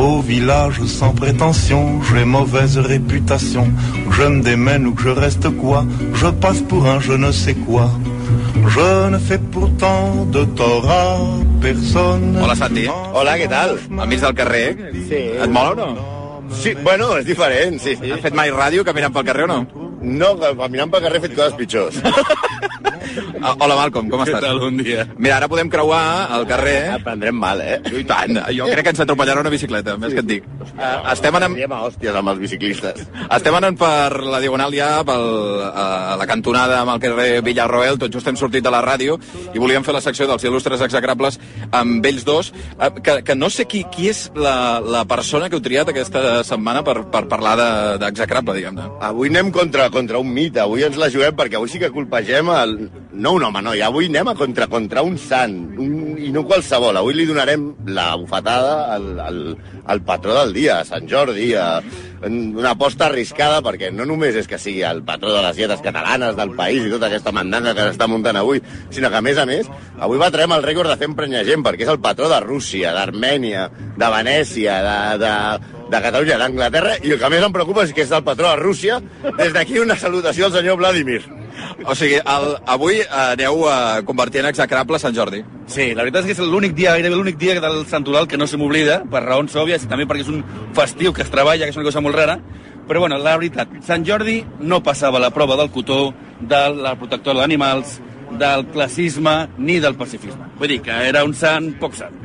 Au village sans prétention, j'ai mauvaise réputation. Que je me démène ou que je reste quoi, je passe pour un je ne sais quoi. Je ne fais pourtant de tort à personne. Hola, Santi. Hola, què tal? Al mig del carrer. Sí. Et mola o no? Sí, bueno, és diferent, sí, sí. Has fet mai ràdio caminant pel carrer o no? No, caminant pel carrer he fet coses pitjors. Ah, Hola, Malcolm, com estàs? Què tal? Bon dia. Mira, ara podem creuar el carrer. Aprendrem mal, eh? I tant, jo crec que ens atropellarà una bicicleta, més que et dic. Uh, estem anant, Anem a hòsties amb els biciclistes. estem anant per la Diagonal ja, pel, a la cantonada amb el carrer Villarroel, tot just hem sortit de la ràdio i volíem fer la secció dels il·lustres execrables amb ells dos, que, que no sé qui, qui és la, la persona que heu triat aquesta setmana per, per parlar de- d'execrable, diguem-ne. Avui anem contra, contra un mite, avui ens la juguem perquè avui sí que colpegem el... No un home, no, i avui anem a contra, contra un sant, un, i no qualsevol. Avui li donarem la bufetada al, al, al patró del dia, a Sant Jordi, a, una aposta arriscada perquè no només és que sigui el patró de les dietes catalanes del país i tota aquesta mandanga que s'està muntant avui, sinó que, a més a més, avui batrem el rècord de fer emprenyar gent perquè és el patró de Rússia, d'Armènia, de Venècia, de, de, de Catalunya, d'Anglaterra, i el que més em preocupa és que és el patró de Rússia. Des d'aquí una salutació al senyor Vladimir. O sigui, el, avui eh, aneu a convertir en execrable Sant Jordi. Sí, la veritat és que és l'únic dia, gairebé l'únic dia del Santoral que no se m'oblida, per raons òbvies, i també perquè és un festiu que es treballa, que és una cosa molt rara, però bueno, la veritat, Sant Jordi no passava la prova del cotó, de la protectora d'animals, del classisme ni del pacifisme. Vull dir que era un sant poc sant.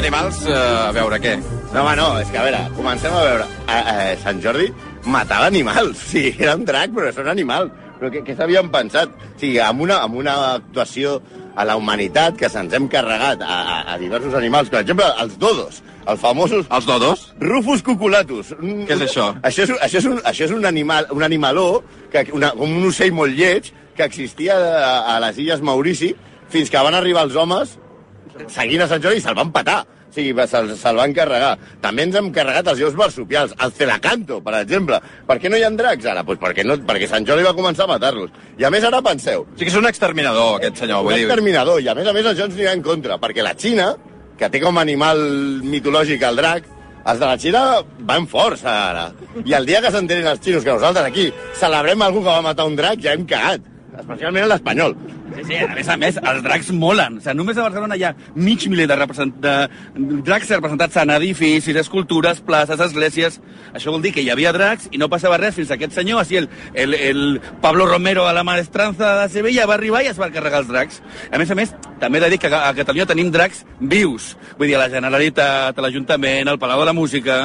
Això dels animals, eh, a veure, què? No, home, no, és que a veure, comencem a veure. A, a, Sant Jordi matava animals. Sí, era un drac, però són animals. Però què, què s'havien pensat? O sigui, amb una, amb una actuació a la humanitat que se'ns hem carregat a, a, a diversos animals, per exemple, els dodos, els famosos Els dodos? Rufus cuculatus. Un- Què és això? Això és, això és, un, això és un, animal, un animaló, que, una, com un ocell molt lleig, que existia a, a les Illes Maurici, fins que van arribar els homes seguint a Sant Jordi i se'l van patar. O sigui, se'l se van carregar. També ens hem carregat els lleus marsupials, el celacanto, per exemple. Per què no hi ha dracs ara? Pues perquè, no, perquè Sant Jordi va començar a matar-los. I a més ara penseu, O sigui que és un exterminador, aquest senyor, un exterminador, i a més a més això ens anirà en contra, perquè la Xina, que té com a animal mitològic el drac, els de la Xina van forts ara. I el dia que s'enterin els xinos que nosaltres aquí celebrem algú que va matar un drac, ja hem cagat. Especialment l'espanyol. Sí, sí, a més a més, els dracs molen. O sigui, només a Barcelona hi ha mig miler de, represent... de dracs representats en edificis, escultures, places, esglésies. Això vol dir que hi havia dracs i no passava res fins que aquest senyor, així el, el, el Pablo Romero a la maestranza de Sevilla va arribar i es va carregar els dracs. A més a més, també he de dir que a Catalunya tenim dracs vius. Vull dir, a la Generalitat, a l'Ajuntament, al Palau de la Música...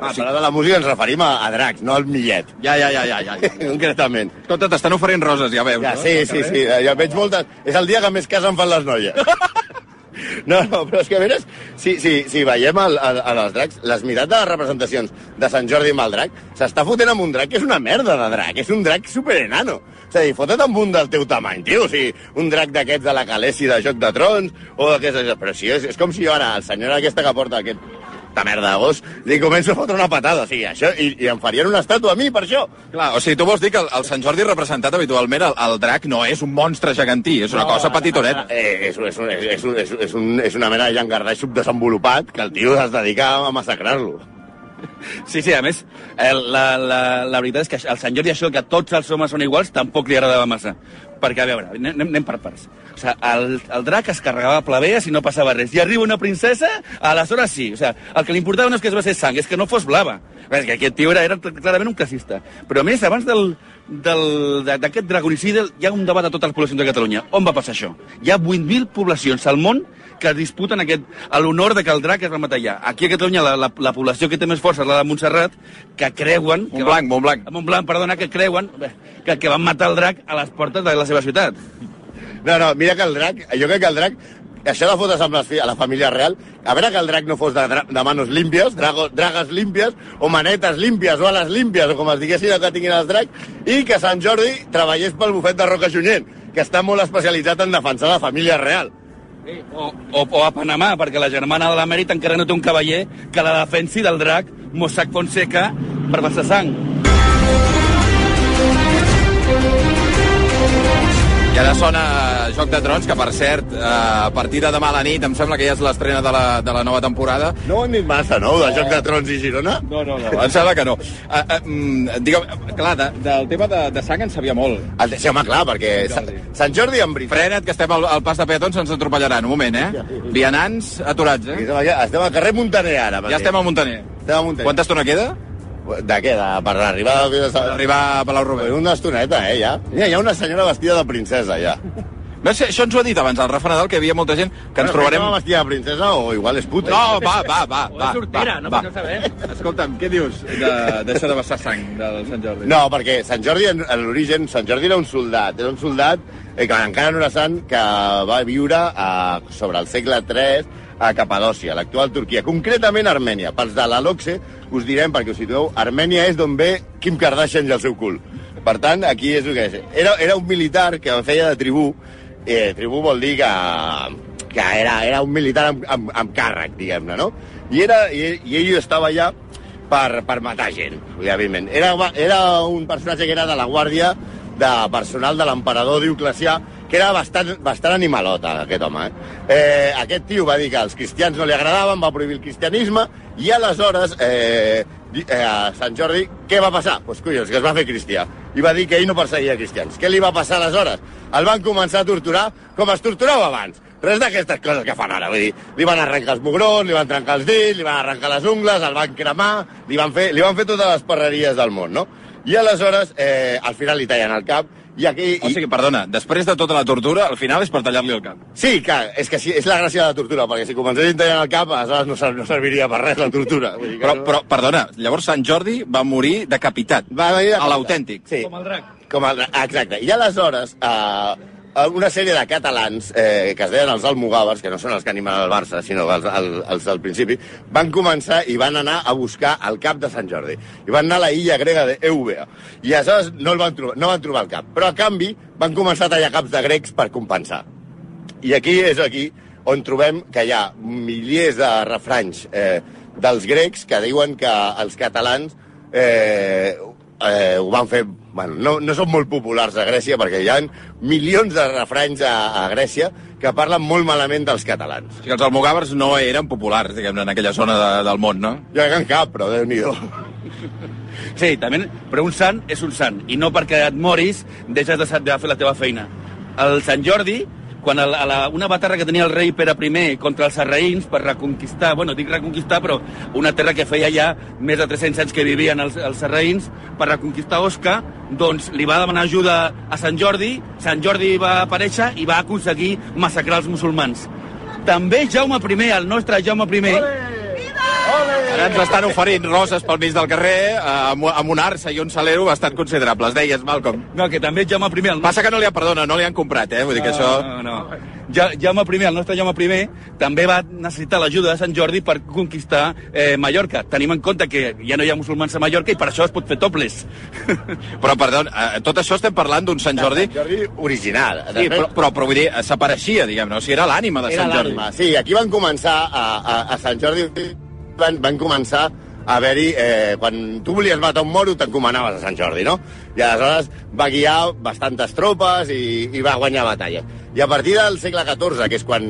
Ah, sí. de la música ens referim a, a dracs, no al millet. Ja, ja, ja, ja, ja. Concretament. Tot t'estan oferint roses, ja veus, Ja, no? sí, sí, sí, ja veig moltes... És el dia que més casen fan les noies. No, no, però és que a veure, si, si, si veiem el, el, el, els dracs, les meitats de les representacions de Sant Jordi amb el drac, s'està fotent amb un drac que és una merda de drac, és un drac superenano. És a dir, fotut amb un del teu tamany, tio, o sigui, un drac d'aquests de la Calesi de Joc de Trons, o d'aquestes... Però sí, és, és com si jo ara, el senyor aquesta que porta aquest de merda de gos, li començo a fotre una patada, o sigui, això, i, i em farien una estàtua a mi per això. Clar, o sigui, tu vols dir que el, el Sant Jordi representat habitualment, el, el drac no és un monstre gegantí, és una no, cosa petitoneta. Eh, és, és, és, és, un- és, és, un, és una mena de llangardaix subdesenvolupat que el tio es dedica a massacrar-lo. Sí, sí, a més, el, la, la, la veritat és que al Sant Jordi això que tots els homes són iguals tampoc li agradava massa. Perquè, a veure, anem, anem per parts. O sigui, el, el drac es carregava plebees i no passava res. I arriba una princesa, aleshores sí. O sigui, el que li importava no és que es va ser sang, és que no fos blava. És que aquest tio era, era clarament un classista. Però a més, abans del del- de- d'aquest dragonicidi hi ha un debat a totes les poblacions de Catalunya. On va passar això? Hi ha 8.000 poblacions al món que disputen aquest, l'honor de que el drac es va matar allà. Aquí a Catalunya la, la, la població que té més força és la de Montserrat, que creuen... Que Montblanc, Montblanc. Va, Montblanc, perdona, que creuen que, que van matar el drac a les portes de la seva ciutat. No, no, mira que el drac, jo crec que el drac, això de fotre's amb a la família real, a veure que el drac no fos de, de manos limpias, drago, dragues limpias, o manetes limpias, o ales limpias, o com es diguessin el que tinguin els dracs, i que Sant Jordi treballés pel bufet de Roca Junyent, que està molt especialitzat en defensar la família real. O, o, o a Panamà, perquè la germana de l'Emèrit encara no té un cavaller que la defensi del drac Mossack Fonseca per passar sang. I ara sona Joc de Trons, que per cert, eh, a partir de demà a la nit, em sembla que ja és l'estrena de, la, de la nova temporada. No ho han dit massa, no, de Joc de Trons i Girona? No, no, no. Em sembla que no. Uh, uh, mm, digue'm, clar, de, del tema de, de sang en sabia molt. El, sí, home, clar, perquè Sant Jordi, Sant Jordi en veritat... Frena't, que estem al, al pas de peatons, ens atropellaran. Un moment, eh? Vianants aturats, eh? Estem, al carrer Montaner ara. Ja estem al Muntaner. Estem al Montaner. Quanta estona queda? De què? De, per arribar... Per arribar a Palau Robert. Una estoneta, eh, ja. Mira, hi ha una senyora vestida de princesa, ja. Ves, això ens ho ha dit abans el Rafa Nadal, que hi havia molta gent que ens trobarem... Bueno, vestida de princesa o igual és puta. No, va, va, va. O va, sortera, va, no va. saber. Escolta'm, què dius de- d'això de vessar sang del Sant Jordi? No, perquè Sant Jordi, en, en l'origen, Sant Jordi era un soldat. Era un soldat eh, que encara no era sant, que va viure a, sobre el segle III a Capadòcia, l'actual Turquia, concretament Armènia. Pels de la LOCSE us direm, perquè us situeu, Armènia és d'on ve Kim Kardashian i el seu cul. Per tant, aquí és el que és. Era, era un militar que feia de tribú, eh, tribú vol dir que, que era, era un militar amb, amb, amb càrrec, diguem-ne, no? I, era, i, i ell estava allà per, per matar gent, evidentment. Era, era un personatge que era de la guàrdia de personal de l'emperador Dioclecià, que era bastant, bastant animalota, aquest home. Eh? Eh, aquest tio va dir que als cristians no li agradaven, va prohibir el cristianisme, i aleshores, eh, a Sant Jordi, què va passar? Doncs pues, collons, que es va fer cristià. I va dir que ell no perseguia cristians. Què li va passar aleshores? El van començar a torturar com es torturava abans. Res d'aquestes coses que fan ara. Vull dir, li van arrencar els mugrons, li van trencar els dits, li van arrencar les ungles, el van cremar, li van fer, li van fer totes les perreries del món, no? I aleshores, eh, al final li tallen el cap, i aquí... O sigui, perdona, després de tota la tortura, al final és per tallar-li el cap. Sí, clar, és que sí, és la gràcia de la tortura, perquè si comencessin tallant el cap, aleshores no, ser- no serviria per res la tortura. Vull dir que Però, no- però, perdona, llavors Sant Jordi va morir decapitat. Va venir de A l'autèntic. Sí. Com el drac. Com el, exacte. I aleshores, eh, una sèrie de catalans, eh, que es deien els almogàvers, que no són els que animen el Barça, sinó els, el, els del principi, van començar i van anar a buscar el cap de Sant Jordi. I van anar a la illa grega d'Eubea. I aleshores no, el van trobar, no van trobar el cap. Però, a canvi, van començar a tallar caps de grecs per compensar. I aquí és aquí on trobem que hi ha milers de refranys eh, dels grecs que diuen que els catalans eh, eh, ho van fer... Bueno, no, no són molt populars a Grècia perquè hi ha milions de refranys a, a Grècia que parlen molt malament dels catalans. O sigui, els almogàvers no eren populars, diguem-ne, en aquella zona de, del món, no? Jo que en cap, però déu-n'hi-do. Sí, també, però un sant és un sant, i no perquè et moris deixes de, de fer la teva feina. El Sant Jordi, quan a la, a la, una batarra que tenia el rei Pere I contra els sarraïns per reconquistar, bueno, dic reconquistar, però una terra que feia ja més de 300 anys que vivien els, els sarraïns, per reconquistar Osca, doncs li va demanar ajuda a Sant Jordi, Sant Jordi va aparèixer i va aconseguir massacrar els musulmans. També Jaume I, el nostre Jaume I, Ara ens estan oferint roses pel mig del carrer eh, amb, amb un arça i un salero bastant considerables. Deies, Malcolm. no, que també Jaume I, el Passa que no li han, perdona, no li han comprat, eh? Vull dir que això... No, no. Ja, Jaume I, el nostre Jaume I, també va necessitar l'ajuda de Sant Jordi per conquistar eh, Mallorca. Tenim en compte que ja no hi ha musulmans a Mallorca i per això es pot fer topless. Però, perdona, eh, tot això estem parlant d'un Sant Jordi... Sant Jordi original. Sí, però, però, però vull dir, s'apareixia, diguem-ne, o sigui, era l'ànima de Era Sant Jordi. Sí, aquí van començar a, a, a Sant Jordi van, van començar a haver-hi... Eh, quan tu volies matar un moro, t'encomanaves a Sant Jordi, no? I aleshores va guiar bastantes tropes i, i va guanyar batalles. I a partir del segle XIV, que és quan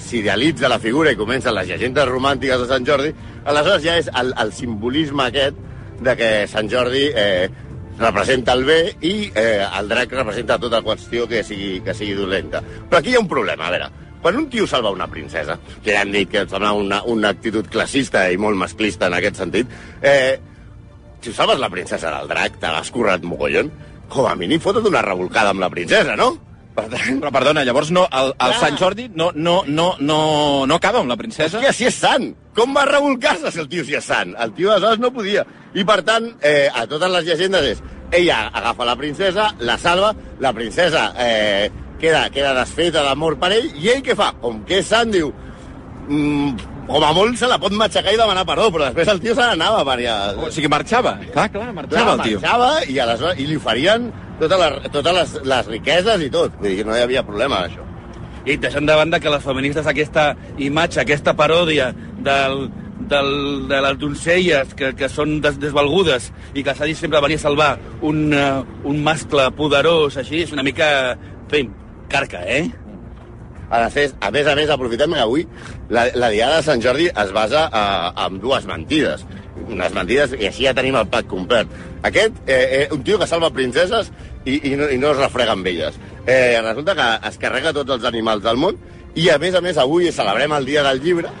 s'idealitza la figura i comencen les llegendes romàntiques de Sant Jordi, aleshores ja és el, el simbolisme aquest de que Sant Jordi eh, representa el bé i eh, el drac representa tota qüestió que sigui, que sigui dolenta. Però aquí hi ha un problema, a veure, quan un tio salva una princesa, que ja hem dit que em sembla una, una actitud classista i molt masclista en aquest sentit, eh, si salves la princesa del drac, te l'has currat mogollon, com a mínim fota't una revolcada amb la princesa, no? Per tant, Però, perdona, llavors no, el, el Clar. Sant Jordi no, no, no, no, no acaba amb la princesa? Hòstia, si és sant! Com va revolcar-se si el tio si és sant? El tio aleshores no podia. I per tant, eh, a totes les llegendes és ella agafa la princesa, la salva, la princesa eh, queda, queda desfeta d'amor per ell, i ell què fa? Com que és sant, diu... Mm, com a molt se la pot matxacar i demanar perdó, però després el tio se n'anava per allà. O sigui, marxava. Clar, clar, marxava el tio. marxava i, aleshores, i li oferien totes les, totes les, les riqueses i tot. Vull dir no hi havia problema, això. I deixant de banda que les feministes aquesta imatge, aquesta paròdia del, del, de les doncelles que, que són des, desvalgudes i que s'ha dit sempre venir a salvar un, uh, un mascle poderós així, és una mica... Fi, carca, eh? A, més, a més a més, aprofitem que avui la, la Diada de Sant Jordi es basa a, en dues mentides. Unes mentides, i així ja tenim el pack complet. Aquest, eh, eh, un tio que salva princeses i, i, no, i no es refrega amb elles. Eh, resulta que es carrega tots els animals del món i, a més a més, avui celebrem el Dia del Llibre,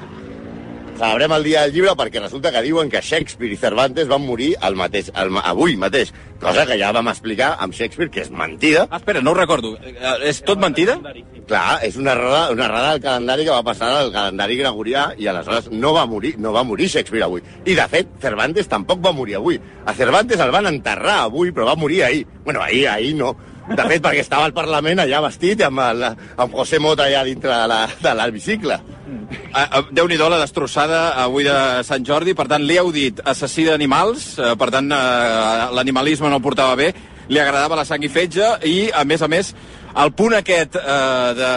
celebrem el dia del llibre perquè resulta que diuen que Shakespeare i Cervantes van morir el mateix, el, avui mateix, cosa que ja vam explicar amb Shakespeare, que és mentida. Ah, espera, no ho recordo. Eh, És tot mentida? Clar, és una errada, una errada del calendari que va passar al calendari gregorià i aleshores no va morir, no va morir Shakespeare avui. I de fet, Cervantes tampoc va morir avui. A Cervantes el van enterrar avui, però va morir ahir. Bueno, ahir, ahir no. De fet, perquè estava al Parlament allà vestit amb, el, amb José Mota allà dintre de la- de l'hemicicle. Uh, uh, Déu-n'hi-do la destrossada avui de Sant Jordi, per tant, li heu dit assassí d'animals, uh, per tant, l'animalisme no el portava bé, li agradava la sang i fetge i, a més a més, el punt aquest uh, de,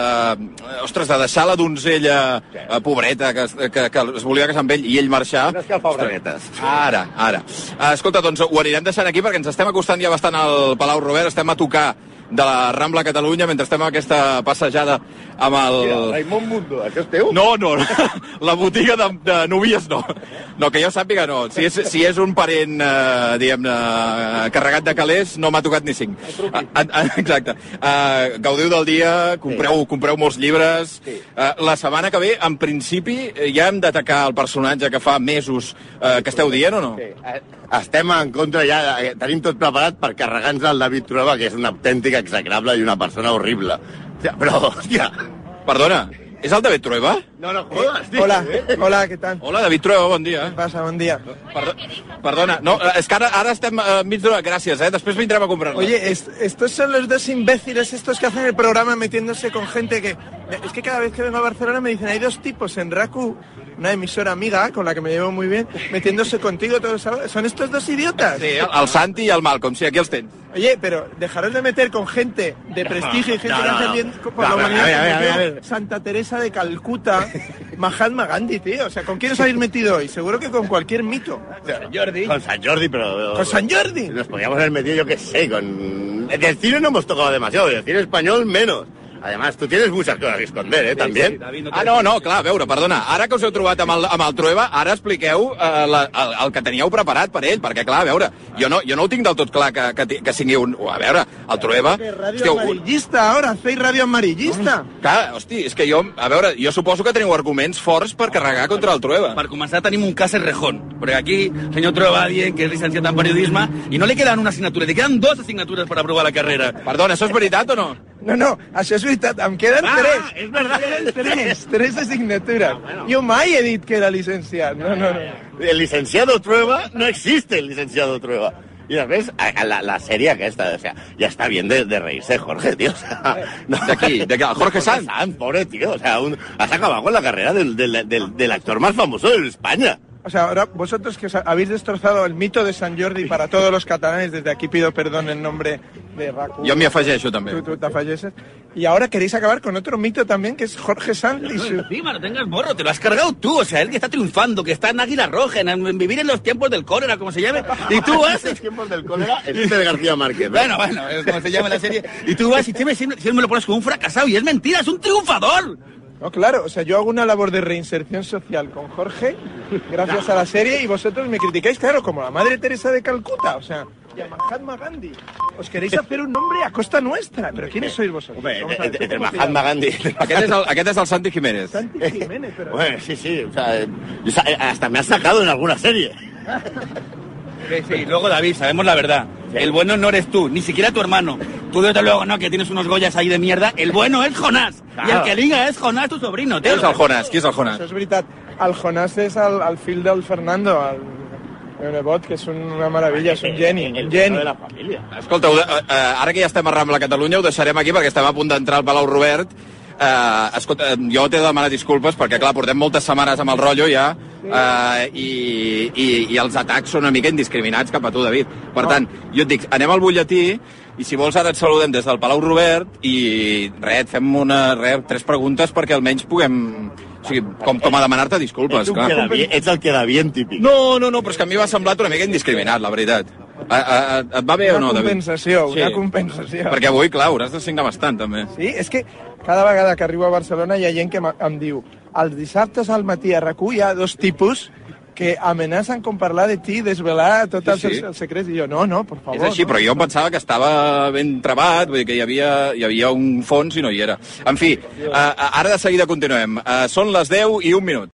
ostres, de deixar la donzella uh, pobreta que, que, que es volia casar amb ell i ell marxar... Calfabreguetes. Ara, ara. Uh, escolta, doncs ho anirem deixant aquí perquè ens estem acostant ja bastant al Palau Robert, estem a tocar de la Rambla Catalunya mentre estem en aquesta passejada amb el... Raimon Mundo, això és teu? No, no, la botiga de, de novies no. No, que jo sàpiga no. Si és, si és un parent, eh, diguem-ne, carregat de calés, no m'ha tocat ni cinc. Ah, ah, exacte. Uh, gaudiu del dia, compreu, compreu molts llibres. Uh, la setmana que ve, en principi, eh, ja hem d'atacar el personatge que fa mesos uh, que esteu dient o no? Sí. Eh, Estem en contra ja, tenim tot preparat per carregar-nos el David Trueba, que és un autèntic execrable i una persona horrible. Hòstia, Però, hòstia... Perdona, és el David Trueba? No, no, jodes, tio. Hola, hola, ¿qué tal? Hola, David Trueba, bon dia. ¿Qué pasa? Buen día. Perdo perdona, no, eh, és que ara, ara estem eh, enmig d'una... Gràcies, eh? Després vindrem a comprar-la. Oye, est- estos son los dos imbéciles estos que hacen el programa metiéndose con gente que... Es que cada vez que vengo a Barcelona me dicen, hay dos tipos en RACU, una emisora amiga con la que me llevo muy bien, metiéndose contigo todos los sábados. ¿Son estos dos idiotas? Sí, el Santi i el Malcolm, sí, aquí els tens. Oye, pero dejaros de meter con gente de prestigio y gente no, que no, hace no. bien por No, la a ver, humanidad. a ver, como a ver, a ver, yo, a ver. Santa Teresa de Calcuta, Mahatma Gandhi, tío. O sea, ¿con quién os habéis metido hoy? Seguro que con cualquier mito. Jordi. Con San Jordi, pero... ¿Con San Jordi? Nos podíamos haber metido, yo qué sé, con... Del cine no hemos tocado demasiado, del cine español menos. Además, tú tienes muchas cosas que esconder, ¿eh? También. Ah, no, no, clar, a veure, perdona, ara que us heu trobat amb el, amb el Trueba, ara expliqueu eh, la, el, el que teníeu preparat per ell, perquè, clar, a veure, jo no, jo no ho tinc del tot clar que, que, que sigui un... A veure, el Trueba... Un- amarillista ahora, hacéis radio amarillista. Clar, hosti, és que jo, a veure, jo suposo que teniu arguments forts per carregar contra el Trueba. Per començar, tenim un cas rejón. Perquè aquí el senyor Trueba dient que és llicenciat en periodisme i no li queden una assignatura, li queden dues assignatures per aprovar la carrera. Perdona, això és veritat o no? No, no, veritat, em queden Ah, tres. és verdad. Em queden tres, tres assignatures. Jo mai he dit que era licenciat. No, no, no. El licenciado Trueba no existe el licenciado Trueba. Y después, a- a la, la serie aquesta, o sea, ya está bien de, de reírse, Jorge, tío. O sea, no. De aquí, de aquí, Jorge Sanz. pobre tío. O sea, un- has acabado con la carrera del, del, del, del actor más famoso de España. O sea, ahora vosotros que os ha- habéis destrozado el mito de San Jordi para todos los catalanes, desde aquí pido perdón en nombre de Raku. Jo m'hi afegeixo, també. Tú, tú te falleces. Y ahora queréis acabar con otro mito también, que es Jorge Sanz y su... Encima, no tengas morro, te lo has cargado tú. O sea, él que está triunfando, que está en Águila Roja, en, en vivir en los tiempos del cólera, como se llame. Y tú vas... En tiempos del cólera, el de García Márquez. Bueno, bueno, como se llama la serie. Y tú vas y siempre, siempre, siempre me lo pones como un fracasado. Y es mentira, es un triunfador. No, claro, o sea, yo hago una labor de reinserción social con Jorge, gracias a la serie, y vosotros me criticáis, claro, como la Madre Teresa de Calcuta, o sea, y a Mahatma Gandhi. Os queréis hacer un nombre a costa nuestra, pero ¿quiénes sois vosotros? Hombre, Vamos a ver, entre, entre ¿cómo te Mahatma? Gandhi. Aquest és el, aquest és el Santi Jiménez. Santi Jiménez, pero... Bueno, sí, sí. O sea, hasta me has sacado en alguna serie. Sí, sí, luego David, sabemos la verdad. El bueno no eres tú, ni siquiera tu hermano. Tú desde luego no, que tienes unos goyas ahí de mierda. El bueno es Jonás. Y el Claro. que liga es Jonás, tu sobrino, Qui tío. és el Jonas? Qui és el Jonas? Això és veritat. El Jonás és el, el fill del Fernando, el, el nebot, que és una meravella, és un geni, un geni. de la familia. Escolta, eh, eh, ara que ja estem a Rambla Catalunya, ho deixarem aquí perquè estem a punt d'entrar al Palau Robert. Eh, escolta, jo t'he de demanar disculpes perquè, clar, portem moltes setmanes amb el rotllo ja eh, i, i, i els atacs són una mica indiscriminats cap a tu, David. Per tant, jo et dic, anem al butlletí i si vols ara et saludem des del Palau Robert i res, et fem una, res, tres preguntes perquè almenys puguem... O sigui, com, com a demanar-te Ets, disculpes, un clar. queda bien, ets el queda bien típic. No, no, no, però és que a mi m'ha semblat una mica indiscriminat, la veritat. A, a, a, et va bé o no, una David? compensació, una compensació. Perquè avui, clar, hauràs de signar bastant, també. Sí, és que cada vegada que arribo a Barcelona hi ha gent que em, diu els dissabtes al matí a RAC1 hi ha dos tipus que amenacen com parlar de ti, desvelar tots Sí, els, sí. els secrets. I jo, no, no, per favor. És així, no. però jo em pensava que estava ben trebat, vull dir que hi havia, hi havia un fons i no hi era. En fi, uh, ara de seguida continuem. Uh, són les 10 i un minut.